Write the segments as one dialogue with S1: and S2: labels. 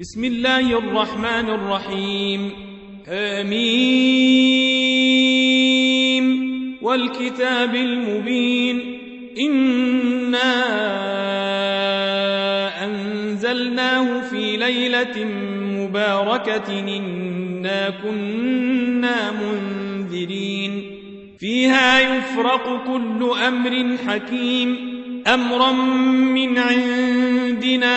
S1: بسم الله الرحمن الرحيم آمين والكتاب المبين إنا أنزلناه في ليلة مباركة إنا كنا منذرين فيها يفرق كل أمر حكيم أمرا من عندنا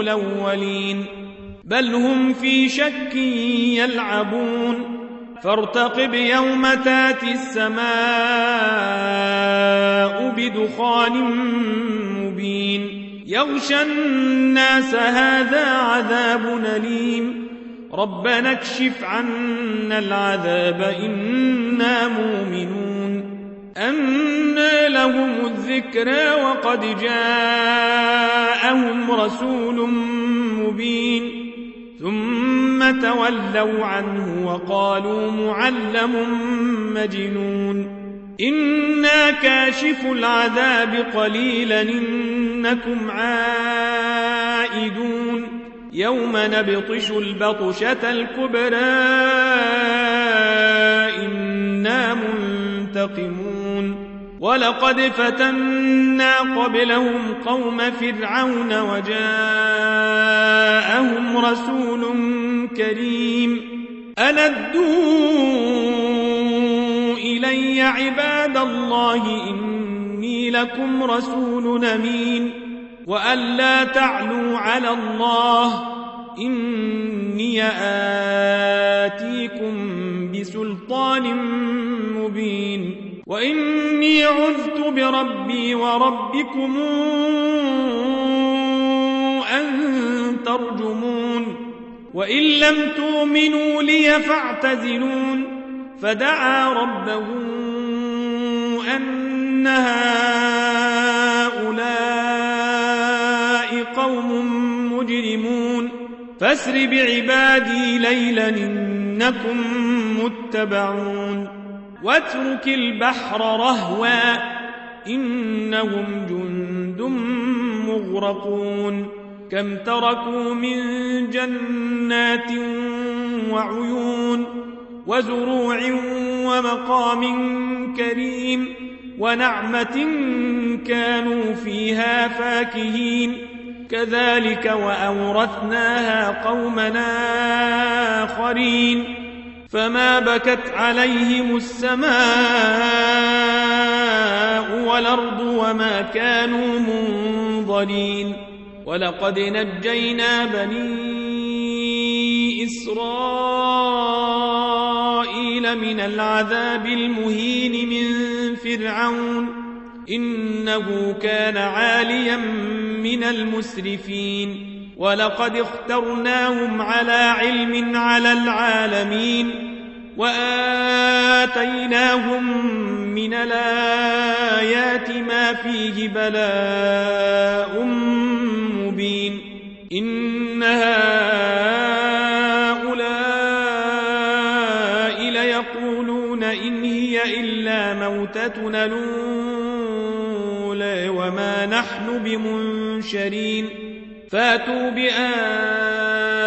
S1: الأولين. بل هم في شك يلعبون. فارتقب يوم تاتي السماء بدخان مبين. يغشى الناس هذا عذاب أليم. ربنا اكشف عنا العذاب إنا مؤمنون. أنى لهم الذكرى وقد جاءهم رسول مبين. ثم تولوا عنه وقالوا معلم مجنون. إنا كاشف العذاب قليلا إنكم عائدون. يوم نبطش البطشة الكبرى إنا منتقمون. ولقد فتنا قبلهم قوم فرعون وجاءهم رسول كريم. أندوا إلي عباد الله إني لكم رسول أمين. وألا تعلوا على الله إني آتيكم بسلطان وإني عذت بربي وربكم أن ترجمون وإن لم تؤمنوا لي فاعتزلون فدعا ربه أن هؤلاء قوم مجرمون فاسر بعبادي ليلا إنكم متبعون واترك البحر رهوا إنهم جند مغرقون كم تركوا من جنات وعيون وزروع ومقام كريم ونعمة كانوا فيها فاكهين كذلك وأورثناها قومنا آخرين فما بكت عليهم السماء والأرض وما كانوا منظرين ولقد نجينا بني إسرائيل من العذاب المهين من فرعون إنه كان عاليا من المسرفين ولقد اخترناهم على علم على العالمين وآتيناهم من الآيات ما فيه بلاء مبين إن هؤلاء ليقولون إن هي إلا موتتنا الأولى وما نحن بمنشرين فاتوا بآبائنا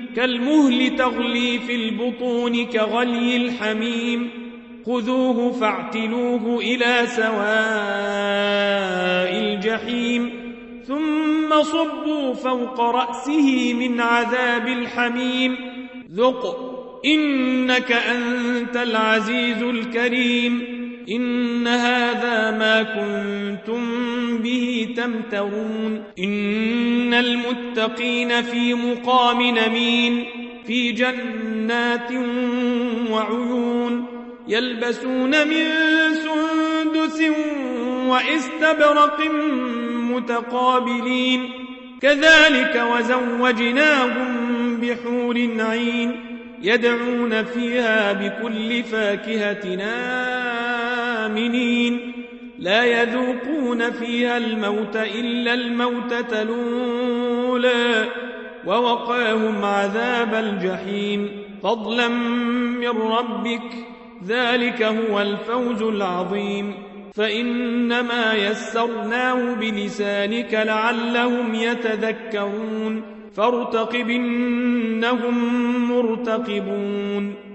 S1: كالمهل تغلي في البطون كغلي الحميم. خذوه فاعتلوه إلى سواء الجحيم. ثم صبوا فوق رأسه من عذاب الحميم. ذق إنك أنت العزيز الكريم. إن هذا ما كنتم به تمترون إن المتقين في مقام نمين في جنات وعيون يلبسون من سندس واستبرق متقابلين كذلك وزوجناهم بحور عين يدعون فيها بكل فاكهة آمنين. لا يذوقون فيها الموت إلا الموتة الأولى ووقاهم عذاب الجحيم. فضلا من ربك ذلك هو الفوز العظيم. فإنما يسرناه بلسانك لعلهم يتذكرون. فارتقب إنهم مرتقبون.